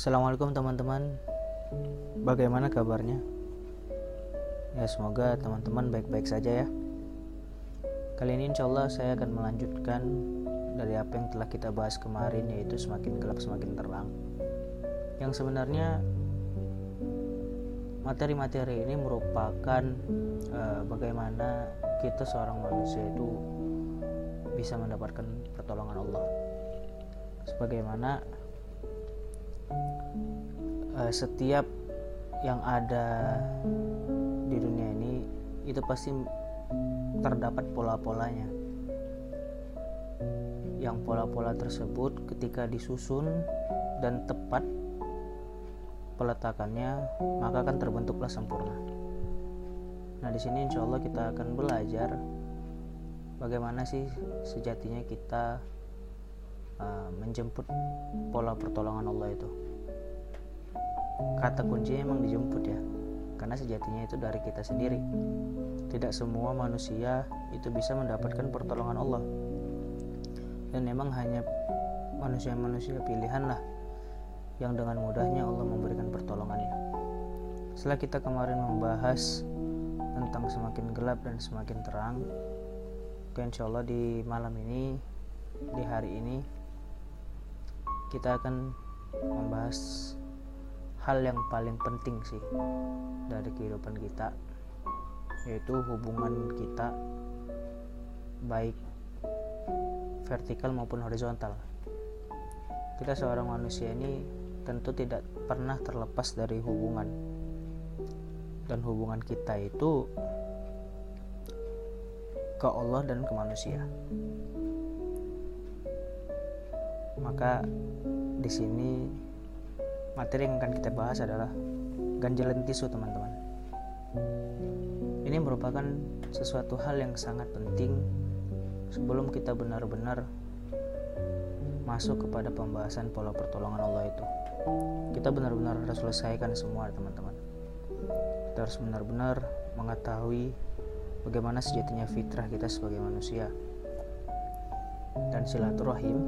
Assalamualaikum teman-teman. Bagaimana kabarnya? Ya semoga teman-teman baik-baik saja ya. Kali ini insya Allah saya akan melanjutkan dari apa yang telah kita bahas kemarin yaitu semakin gelap semakin terang. Yang sebenarnya materi-materi ini merupakan uh, bagaimana kita seorang manusia itu bisa mendapatkan pertolongan Allah. Sebagaimana uh, setiap yang ada di dunia ini itu pasti terdapat pola-polanya yang pola-pola tersebut ketika disusun dan tepat peletakannya maka akan terbentuklah sempurna. Nah di sini insya Allah kita akan belajar bagaimana sih sejatinya kita uh, menjemput pola pertolongan Allah itu. Kata kuncinya memang dijemput ya, karena sejatinya itu dari kita sendiri. Tidak semua manusia itu bisa mendapatkan pertolongan Allah, dan memang hanya manusia-manusia pilihan lah yang dengan mudahnya Allah memberikan pertolongannya. Setelah kita kemarin membahas tentang semakin gelap dan semakin terang, insya Allah di malam ini, di hari ini, kita akan membahas hal yang paling penting sih dari kehidupan kita, yaitu hubungan kita baik vertikal maupun horizontal. Kita seorang manusia ini tentu tidak pernah terlepas dari hubungan dan hubungan kita itu ke Allah dan ke manusia. Maka di sini materi yang akan kita bahas adalah ganjalan tisu teman-teman. Ini merupakan sesuatu hal yang sangat penting sebelum kita benar-benar masuk kepada pembahasan pola pertolongan Allah itu kita benar-benar harus selesaikan semua teman-teman kita harus benar-benar mengetahui bagaimana sejatinya fitrah kita sebagai manusia dan silaturahim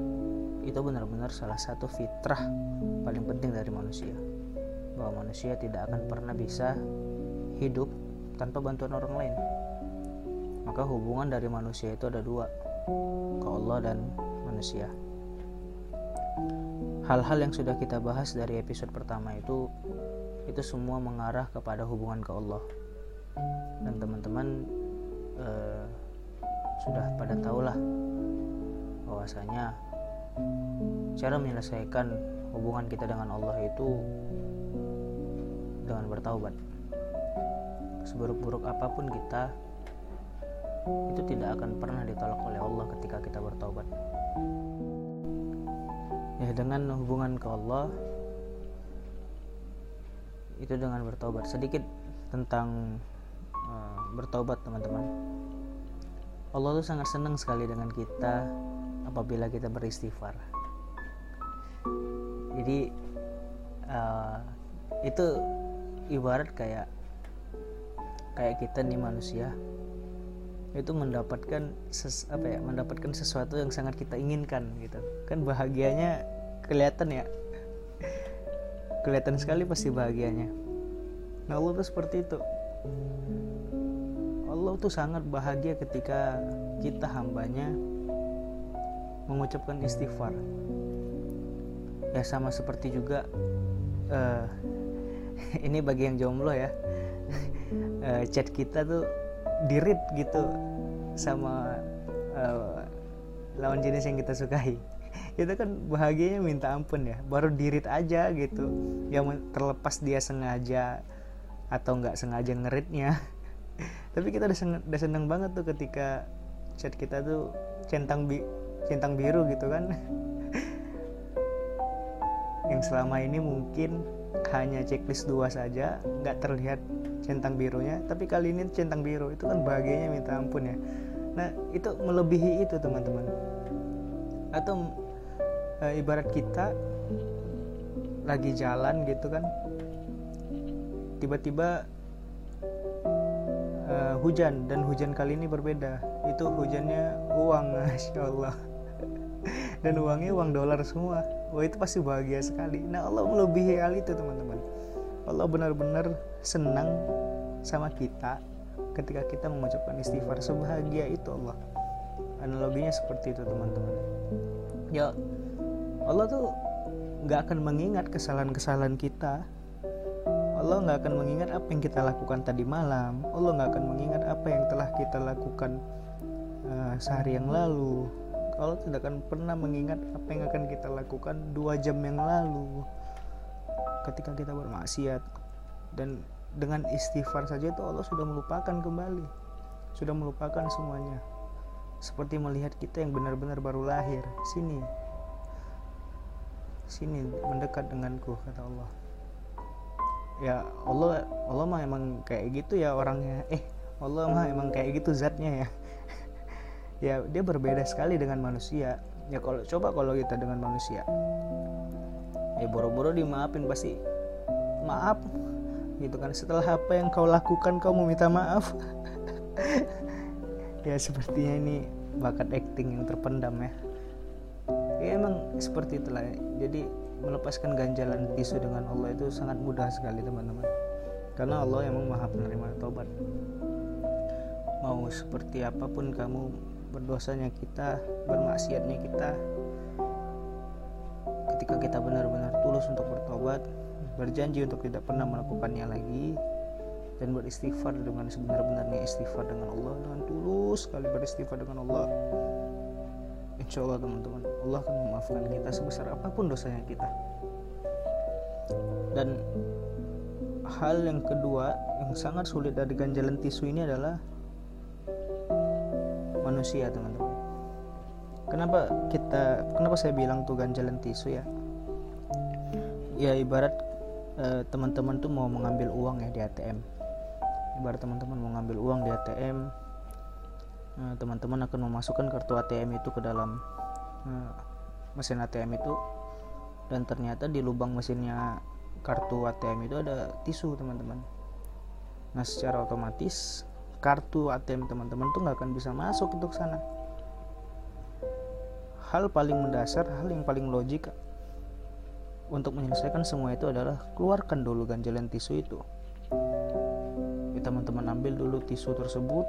itu benar-benar salah satu fitrah paling penting dari manusia. Bahwa manusia tidak akan pernah bisa hidup tanpa bantuan orang lain. Maka hubungan dari manusia itu ada dua ke Allah dan manusia. Hal-hal yang sudah kita bahas dari episode pertama itu itu semua mengarah kepada hubungan ke Allah. Dan teman-teman eh, sudah pada tahulah bahwasanya cara menyelesaikan hubungan kita dengan Allah itu dengan bertaubat. Seburuk-buruk apa pun kita itu tidak akan pernah ditolak oleh Allah ketika kita bertaubat. Ya dengan hubungan ke Allah itu dengan bertobat sedikit tentang uh, bertobat teman-teman. Allah tuh sangat senang sekali dengan kita apabila kita beristighfar. Jadi uh, itu ibarat kayak kayak kita nih manusia itu mendapatkan ses, apa ya mendapatkan sesuatu yang sangat kita inginkan gitu. Kan bahagianya kelihatan ya. Kelihatan sekali pasti bahagianya. Nah Allah tuh seperti itu. Allah tuh sangat bahagia ketika kita hambanya mengucapkan istighfar. Ya sama seperti juga uh, ini bagi yang jomblo ya. Uh, chat kita tuh dirit gitu sama uh, lawan jenis yang kita sukai. Itu kan bahagianya minta ampun ya baru dirit aja gitu. Yang terlepas dia sengaja atau nggak sengaja ngeritnya tapi kita udah, seneng, udah seneng banget tuh ketika chat kita tuh centang bi centang biru gitu kan. Yang selama ini mungkin hanya checklist dua saja nggak terlihat centang birunya. Tapi kali ini centang biru itu kan bahagianya minta ampun ya. Nah itu melebihi itu teman-teman. Atau e, ibarat kita lagi jalan gitu kan. Tiba-tiba e, hujan dan hujan kali ini berbeda. Itu hujannya uang masya Allah dan uangnya uang dolar semua. Wah itu pasti bahagia sekali. Nah Allah melebihi hal itu teman-teman. Allah benar-benar senang sama kita ketika kita mengucapkan istighfar sebahagia itu Allah. Analoginya seperti itu teman-teman. Ya Allah tuh nggak akan mengingat kesalahan-kesalahan kita. Allah nggak akan mengingat apa yang kita lakukan tadi malam. Allah nggak akan mengingat apa yang telah kita lakukan uh, sehari yang lalu Allah tidak akan pernah mengingat apa yang akan kita lakukan dua jam yang lalu. Ketika kita bermaksiat. Dan dengan istighfar saja itu Allah sudah melupakan kembali. Sudah melupakan semuanya. Seperti melihat kita yang benar-benar baru lahir. Sini. Sini mendekat denganku kata Allah. Ya Allah Allah mah emang kayak gitu ya orangnya. Eh Allah mah emang kayak gitu zatnya ya ya dia berbeda sekali dengan manusia. Ya kalau coba kalau kita dengan manusia. Ya boro-boro dimaafin pasti maaf gitu kan. Setelah apa yang kau lakukan kau mau minta maaf. Ya sepertinya ini bakat acting yang terpendam ya. Ya emang seperti itulah. Jadi melepaskan ganjalan tisu dengan Allah itu sangat mudah sekali teman-teman. Karena Allah emang maha penerima tobat mau seperti apa pun kamu berdosanya kita bermaksiatnya kita. Ketika kita benar-benar tulus untuk bertobat berjanji untuk tidak pernah melakukannya lagi dan beristighfar dengan sebenar-benarnya istighfar dengan Allah dengan tulus sekali beristighfar dengan Allah. Insya Allah teman-teman Allah akan memaafkan kita sebesar apa pun dosanya kita. Dan hal yang kedua yang sangat sulit dari ganjalan tisu ini adalah manusia teman-teman. Kenapa kita kenapa saya bilang tuh ganjalan tisu ya? Ya ibarat eh, teman-teman tuh mau mengambil uang ya di ATM ibarat teman-teman mau ngambil uang di ATM Nah, teman-teman akan memasukkan kartu ATM itu ke dalam uh, mesin ATM itu. Dan ternyata di lubang mesinnya kartu ATM itu ada tisu teman-teman. Nah secara otomatis kartu ATM teman-teman tuh nggak akan bisa masuk untuk sana. Hal paling mendasar hal yang paling logik untuk menyelesaikan semua itu adalah keluarkan dulu ganjalan tisu itu. Teman-teman ambil dulu tisu tersebut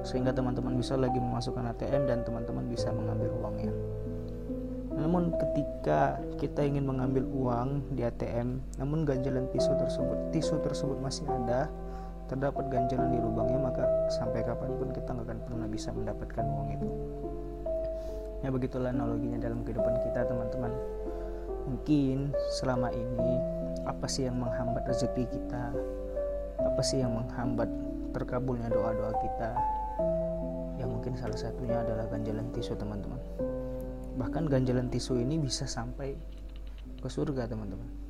sehingga teman-teman bisa lagi memasukkan ATM dan teman-teman bisa mengambil uangnya. Namun ketika kita ingin mengambil uang di ATM namun ganjalan tisu tersebut tisu tersebut masih ada terdapat ganjalan di lubangnya maka sampai kapan pun kita nggak akan pernah bisa mendapatkan uang itu. Ya begitulah analoginya dalam kehidupan kita teman-teman. Mungkin selama ini apa sih yang menghambat rezeki kita? Apa sih yang menghambat terkabulnya doa-doa kita? Ya mungkin salah satunya adalah ganjalan tisu teman-teman. Bahkan ganjalan tisu ini bisa sampai ke surga teman-teman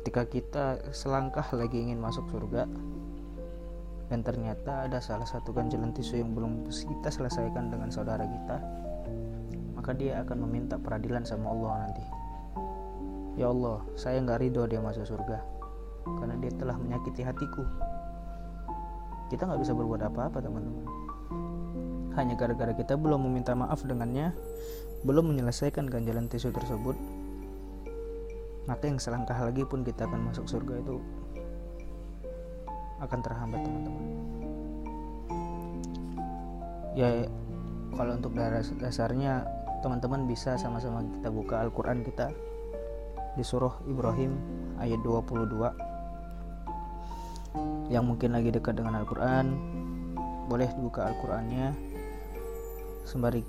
ketika kita selangkah lagi ingin masuk surga dan ternyata ada salah satu ganjalan tisu yang belum kita selesaikan dengan saudara kita maka dia akan meminta peradilan sama Allah nanti Ya Allah, saya nggak ridho dia masuk surga karena dia telah menyakiti hatiku. Kita nggak bisa berbuat apa-apa teman-teman. Hanya gara-gara kita belum meminta maaf dengannya, belum menyelesaikan ganjalan tisu tersebut, maka yang selangkah lagi pun kita akan masuk surga itu akan terhambat teman-teman. Ya, kalau untuk dasarnya teman-teman bisa sama-sama kita buka Al-Quran kita di surah Ibrahim ayat 22 yang mungkin lagi dekat dengan Al-Quran boleh dibuka Al-Qurannya sembari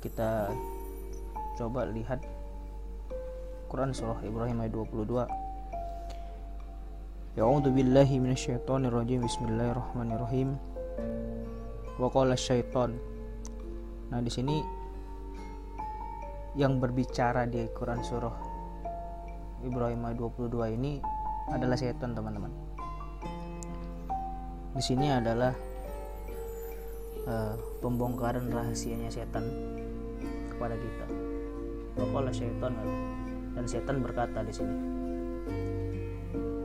kita coba lihat Quran surah Ibrahim ayat 22 Ya'udzu billahi minasyaitonir rajim Bismillahirrahmanirrahim. Wa qala syaiton Nah, di sini yang berbicara di Quran surah Ibrahim 22 ini adalah setan teman-teman. Di sini adalah uh, pembongkaran rahasianya setan kepada kita. Pokoknya setan dan setan berkata di sini.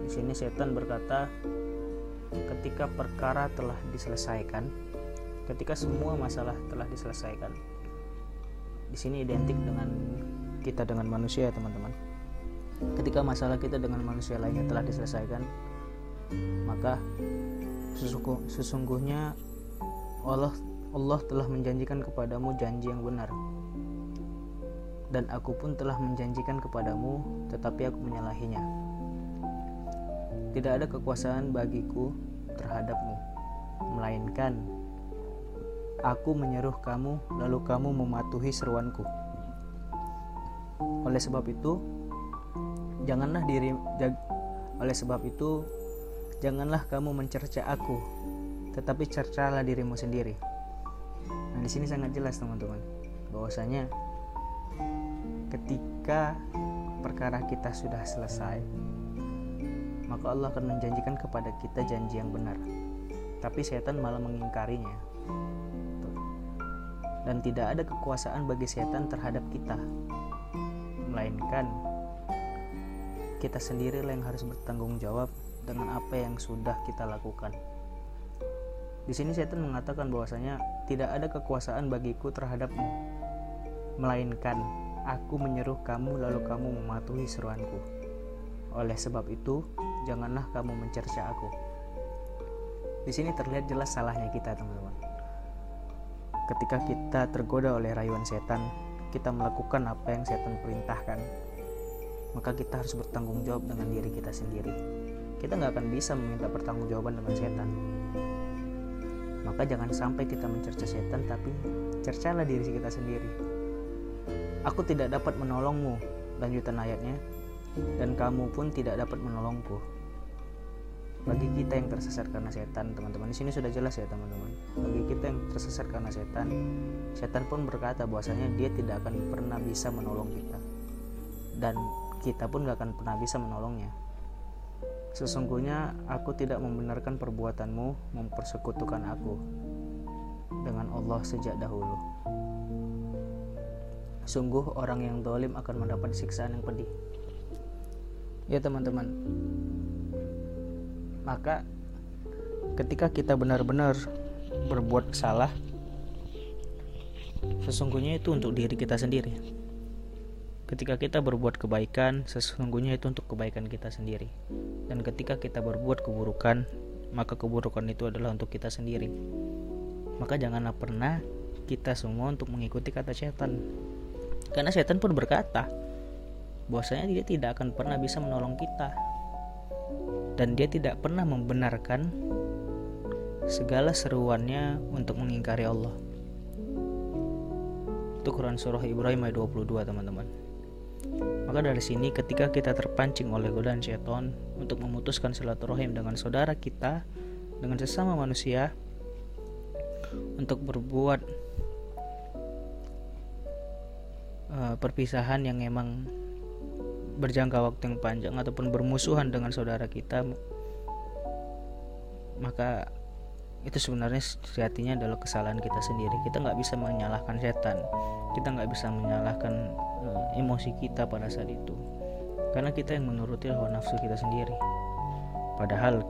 Di sini setan berkata ketika perkara telah diselesaikan ketika semua masalah telah diselesaikan. Di sini identik dengan kita dengan manusia ya teman-teman. Ketika masalah kita dengan manusia lainnya telah diselesaikan maka sesungguhnya Allah Allah telah menjanjikan kepadamu janji yang benar dan aku pun telah menjanjikan kepadamu tetapi aku menyalahinya. Tidak ada kekuasaan bagiku terhadapmu melainkan aku menyeruh kamu lalu kamu mematuhi seruanku. Oleh sebab itu janganlah diri jag, oleh sebab itu janganlah kamu mencerca aku tetapi cercalah dirimu sendiri. Nah di sini sangat jelas teman-teman bahwasanya ketika perkara kita sudah selesai maka Allah akan menjanjikan kepada kita janji yang benar. Tapi setan malah mengingkarinya. Dan tidak ada kekuasaan bagi setan terhadap kita. Melainkan kita sendirilah yang harus bertanggung jawab dengan apa yang sudah kita lakukan. Di sini setan mengatakan bahwasanya tidak ada kekuasaan bagiku terhadapmu, melainkan aku menyeruh kamu lalu kamu mematuhi seruanku. Oleh sebab itu, janganlah kamu mencerca aku. Di sini terlihat jelas salahnya kita, teman-teman. Ketika kita tergoda oleh rayuan setan, kita melakukan apa yang setan perintahkan, maka kita harus bertanggung jawab dengan diri kita sendiri. Kita nggak akan bisa meminta pertanggungjawaban dengan setan. Maka jangan sampai kita mencerca setan, tapi cercalah diri kita sendiri. Aku tidak dapat menolongmu, lanjutan ayatnya, dan kamu pun tidak dapat menolongku. Bagi kita yang tersesat karena setan, teman-teman, di sini sudah jelas ya, teman-teman. Bagi kita yang tersesat karena setan, setan pun berkata bahwasanya dia tidak akan pernah bisa menolong kita. Dan kita pun gak akan pernah bisa menolongnya. Sesungguhnya aku tidak membenarkan perbuatanmu mempersekutukan aku dengan Allah sejak dahulu. Sungguh orang yang dolim akan mendapat siksaan yang pedih. Ya teman-teman, maka ketika kita benar-benar berbuat salah, sesungguhnya itu untuk diri kita sendiri Ketika kita berbuat kebaikan, sesungguhnya itu untuk kebaikan kita sendiri. Dan ketika kita berbuat keburukan, maka keburukan itu adalah untuk kita sendiri. Maka janganlah pernah kita semua untuk mengikuti kata setan. Karena setan pun berkata bahwasanya dia tidak akan pernah bisa menolong kita. Dan dia tidak pernah membenarkan segala seruannya untuk mengingkari Allah. Itu Quran Surah Ibrahim ayat 22 teman-teman. Maka dari sini ketika kita terpancing oleh godaan setan untuk memutuskan silaturahim dengan saudara kita, dengan sesama manusia, untuk berbuat uh, perpisahan yang memang berjangka waktu yang panjang ataupun bermusuhan dengan saudara kita, maka itu sebenarnya sejatinya adalah kesalahan kita sendiri. Kita nggak bisa menyalahkan setan. Kita nggak bisa menyalahkan uh, emosi kita pada saat itu. Karena kita yang menuruti hawa nafsu kita sendiri. Padahal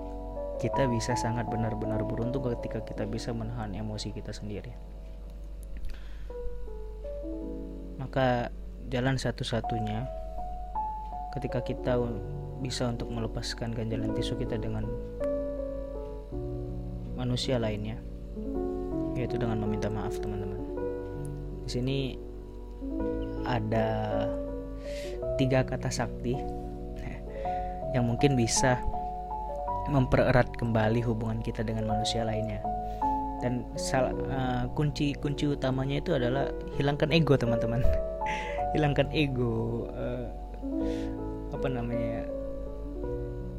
kita bisa sangat benar-benar beruntung ketika kita bisa menahan emosi kita sendiri maka jalan satu-satunya ketika kita bisa untuk melepaskan ganjalan tisu kita dengan manusia lainnya yaitu dengan meminta maaf teman-teman. Di sini ada tiga kata sakti yang mungkin bisa mempererat kembali hubungan kita dengan manusia lainnya dan salah uh, kunci kunci utamanya itu adalah hilangkan ego teman-teman. Hilangkan ego uh, apa namanya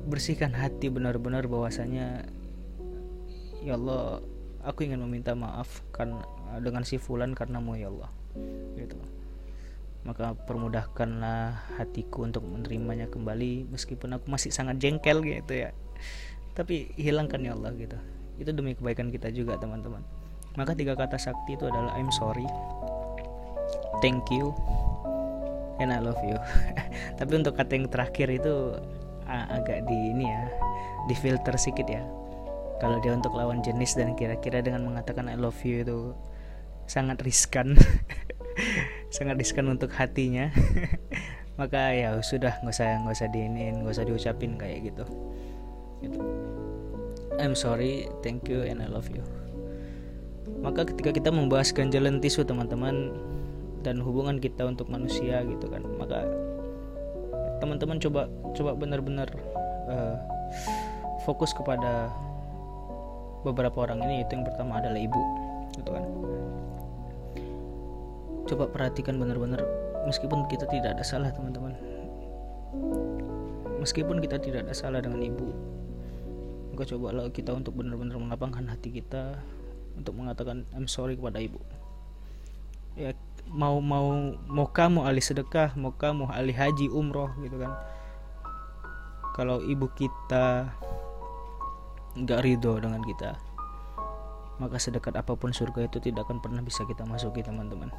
bersihkan hati benar-benar bahwasanya ya Allah aku ingin meminta maaf kan dengan si fulan karenamu ya Allah. Gitu. Maka permudahkanlah hatiku untuk menerimanya kembali meskipun aku masih sangat jengkel gitu ya. Tapi hilangkan ya Allah gitu itu demi kebaikan kita juga teman-teman. Maka tiga kata sakti itu adalah I'm sorry. Thank you. And I love you. Tapi untuk kata yang terakhir itu agak di ini ya di filter sedikit ya. Kalau dia untuk lawan jenis dan kira-kira dengan mengatakan I love you itu sangat riskan. Sangat riskan untuk hatinya. Maka ya sudah nggak usah nggak usah diinin nggak usah diucapin kayak gitu. Gitu I'm sorry thank you and I love you. Maka ketika kita membahas ganjalan tisu teman-teman dan hubungan kita untuk manusia gitu kan maka teman-teman coba coba benar-benar uh, fokus kepada beberapa orang ini. Itu yang pertama adalah ibu gitu kan. Coba perhatikan benar-benar meskipun kita tidak ada salah teman-teman. Meskipun kita tidak ada salah dengan ibu maka cobalah kita untuk benar-benar melapangkan hati kita untuk mengatakan I'm sorry kepada ibu. Ya mau mau mau kamu ahli sedekah mau kamu ahli haji umroh gitu kan. Kalau ibu kita nggak ridho dengan kita maka sedekat apa pun surga itu tidak akan pernah bisa kita masuki teman-teman.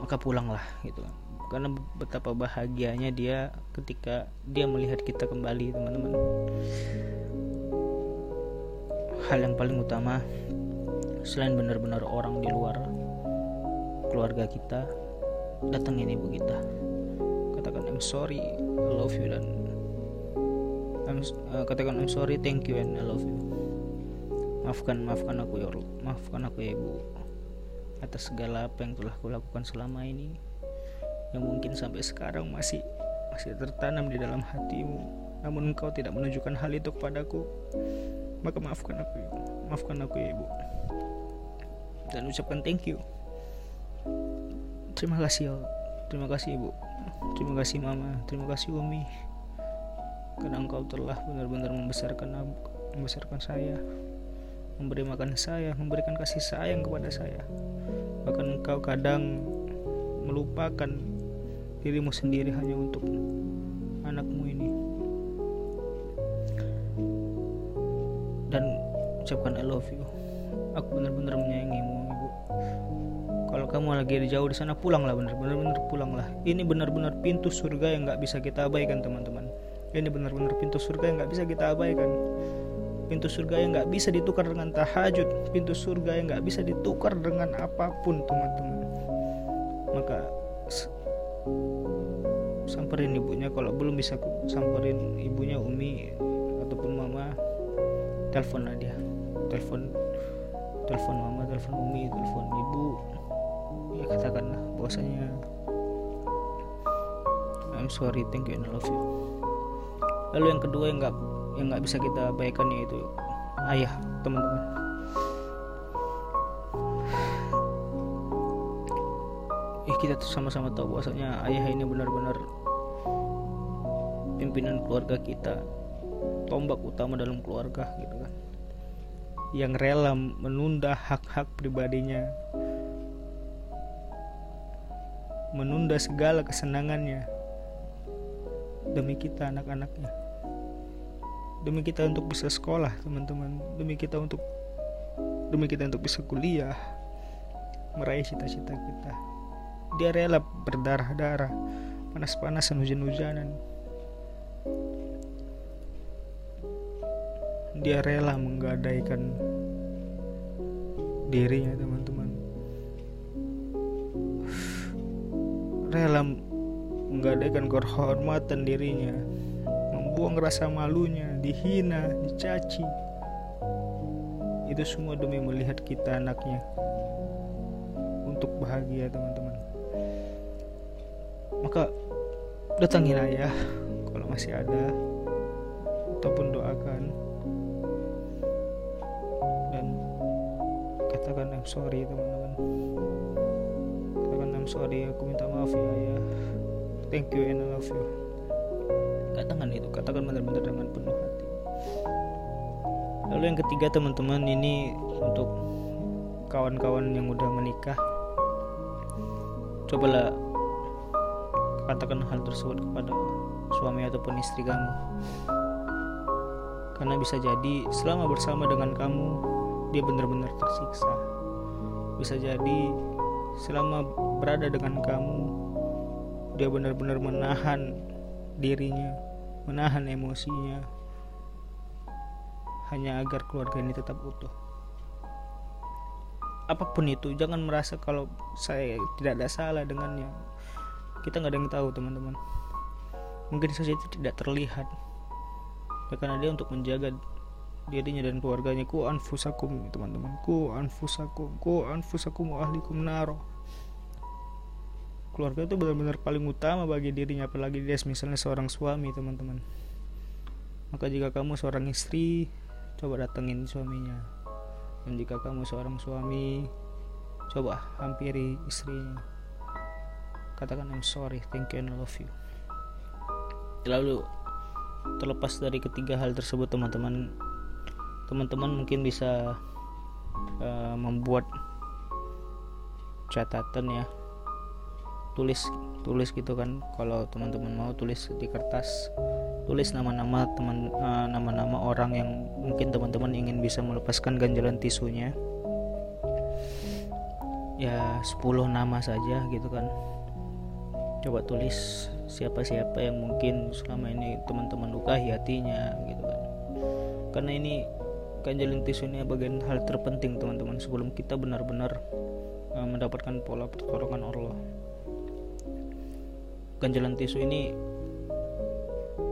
Maka pulanglah gitu kan karena betapa bahagianya dia ketika dia melihat kita kembali teman-teman. Hal yang paling utama selain benar-benar orang di luar keluarga kita datangin ibu kita. Katakan I'm sorry I love you dan I'm, uh, katakan I'm sorry thank you and I love you. Maafkan maafkan aku ya maafkan aku ya ibu atas segala apa yang telah kulakukan selama ini yang mungkin sampai sekarang masih masih tertanam di dalam hatimu. Namun engkau tidak menunjukkan hal itu kepadaku. Maka maafkan aku ya maafkan aku ya ibu. Dan ucapkan thank you. Terima kasih ya terima kasih ibu. Terima kasih mama. Terima kasih umi. Karena engkau telah benar-benar membesarkan membesarkan saya memberi makan saya memberikan kasih sayang kepada saya. Bahkan engkau kadang melupakan dirimu sendiri hanya untuk anakmu ini. Dan ucapkan I love you. Aku benar-benar menyayangimu ibu. Kalau kamu lagi di jauh di sana pulanglah benar-benar benar pulanglah. Ini benar-benar pintu surga yang nggak bisa kita abaikan teman-teman. Ini benar-benar pintu surga yang nggak bisa kita abaikan. Pintu surga yang nggak bisa ditukar dengan tahajud. Pintu surga yang nggak bisa ditukar dengan apa pun teman-teman. Maka samperin ibunya kalau belum bisa samperin ibunya Umi ataupun mama. Telepon aja telepon telepon mama telepon umi telepon ibu. Ya katakanlah bahwasanya I'm sorry thank you and I love you. Lalu yang kedua yang nggak yang nggak bisa kita abaikan yaitu ayah teman-teman kita sama-sama tahu bahwasanya ayah ini benar-benar pimpinan keluarga kita tombak utama dalam keluarga gitu kan. Yang rela menunda hak-hak pribadinya, menunda segala kesenangannya demi kita anak-anaknya, demi kita untuk bisa sekolah teman-teman, demi kita untuk demi kita untuk bisa kuliah, meraih cita-cita kita. Dia rela berdarah-darah, panas-panasan hujan-hujanan. Dia rela menggadaikan dirinya teman-teman. Rela menggadaikan kehormatan dirinya membuang rasa malunya dihina dicaci. Itu semua demi melihat kita anaknya untuk bahagia teman-teman maka datangin ayah kalau masih ada ataupun doakan. Katakan I'm sorry teman-teman. Katakan I'm sorry aku minta maaf ya ya thank you and I love you. Katakan itu katakan benar-benar dengan penuh hati. Lalu yang ketiga teman-teman ini untuk kawan-kawan yang udah menikah. Cobalah katakan hal tersebut kepada suami ataupun istri kamu karena bisa jadi selama bersama dengan kamu dia benar-benar tersiksa. Bisa jadi selama berada dengan kamu, dia benar-benar menahan dirinya, menahan emosinya, hanya agar keluarga ini tetap utuh. apa pun itu jangan merasa kalau saya tidak ada salah dengannya kita nggak ada yang tahu teman-teman. Mungkin saja itu tidak terlihat. Ya karena dia untuk menjaga dirinya dan keluarganya. Ku anfusakum teman-teman. Ku anfusakum ku anfusakum wa ahlikum naro keluarga itu benar-benar paling utama bagi dirinya apalagi dia misalnya seorang suami teman-teman. Maka jika kamu seorang istri coba datengin suaminya. Dan jika kamu seorang suami coba hampiri istrinya katakan I'm sorry thank you and I love you. Lalu terlepas dari ketiga hal tersebut teman-teman teman-teman mungkin bisa uh, membuat catatan ya. Tulis tulis gitu kan kalau teman-teman mau tulis di kertas tulis nama-nama teman uh, nama-nama orang yang mungkin teman-teman ingin bisa melepaskan ganjalan tisunya. Ya 10 nama saja gitu kan coba tulis siapa-siapa yang mungkin selama ini teman-teman lukai hatinya gitu kan. Karena ini ganjalan tisu ini bagian hal terpenting teman-teman sebelum kita benar-benar uh, mendapatkan pola pertolongan Allah. Ganjalan tisu ini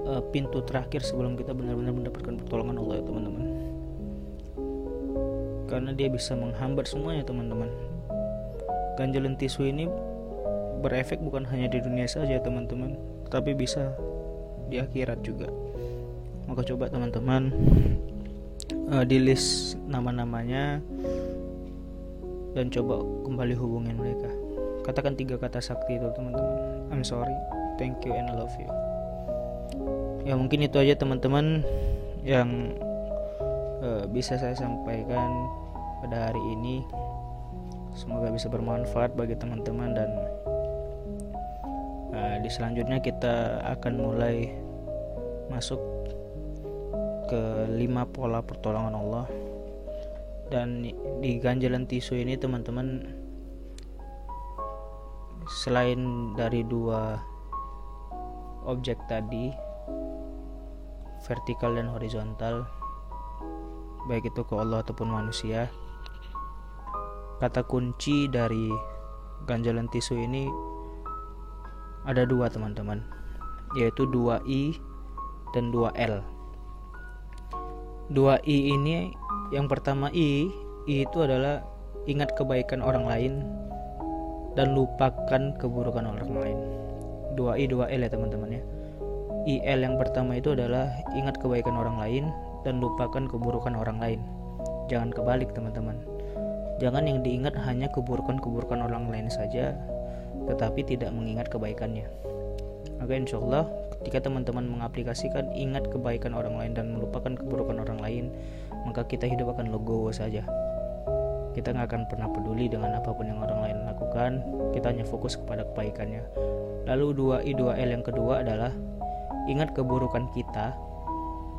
uh, pintu terakhir sebelum kita benar-benar mendapatkan pertolongan Allah ya teman-teman. Karena dia bisa menghambat semuanya teman-teman. Ganjalan tisu ini berefek bukan hanya di dunia saja teman-teman tapi bisa di akhirat juga. Maka coba teman-teman uh, di list nama-namanya dan coba kembali hubungin mereka. Katakan tiga kata sakti itu teman-teman. I'm sorry. Thank you and I love you. Ya mungkin itu aja teman-teman yang uh, bisa saya sampaikan pada hari ini. Semoga bisa bermanfaat bagi teman-teman dan di selanjutnya kita akan mulai masuk ke lima pola pertolongan Allah. Dan di ganjalan tisu ini teman-teman selain dari dua objek tadi vertikal dan horizontal baik itu ke Allah ataupun manusia kata kunci dari ganjalan tisu ini ada dua teman-teman. Yaitu 2i dan 2l 2i ini yang pertama i i itu adalah ingat kebaikan orang lain dan lupakan keburukan orang lain. 2i 2l ya teman-teman ya. IL yang pertama itu adalah ingat kebaikan orang lain dan lupakan keburukan orang lain. Jangan kebalik teman-teman. Jangan yang diingat hanya keburukan-keburukan orang lain saja, tetapi tidak mengingat kebaikannya. Maka insya Allah ketika teman-teman mengaplikasikan ingat kebaikan orang lain dan melupakan keburukan orang lain, maka kita hidup akan legowo saja. Kita nggak akan pernah peduli dengan apa pun yang orang lain lakukan, kita hanya fokus kepada kebaikannya. Lalu 2I 2L yang kedua adalah ingat keburukan kita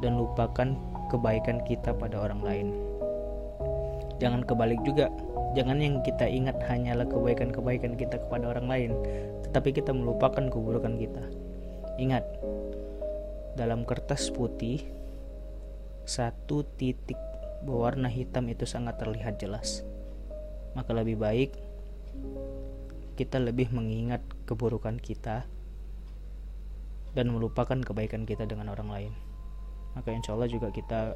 dan lupakan kebaikan kita pada orang lain. Jangan kebalik juga. Jangan yang kita ingat hanyalah kebaikan-kebaikan kita kepada orang lain, tetapi kita melupakan keburukan kita. Ingat, dalam kertas putih satu titik berwarna hitam itu sangat terlihat jelas. Maka lebih baik kita lebih mengingat keburukan kita dan melupakan kebaikan kita dengan orang lain. Maka insya Allah juga kita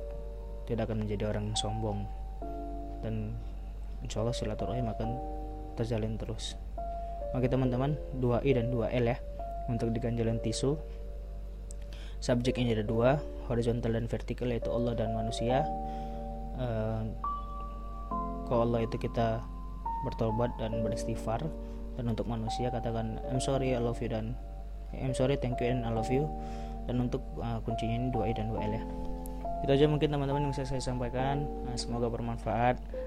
tidak akan menjadi orang yang sombong dan insya Allah silaturahim akan terjalin terus. Oke teman-teman, 2i dan 2l ya untuk di ganjalan tisu. Subjeknya ada dua, horizontal dan vertikal yaitu Allah dan manusia. Uh, kalau Allah itu kita bertobat dan beristighfar dan untuk manusia katakan I'm sorry I love you dan I'm sorry thank you and I love you dan untuk uh, kuncinya ini 2i dan 2l ya itu aja mungkin teman-teman yang bisa saya sampaikan nah, semoga bermanfaat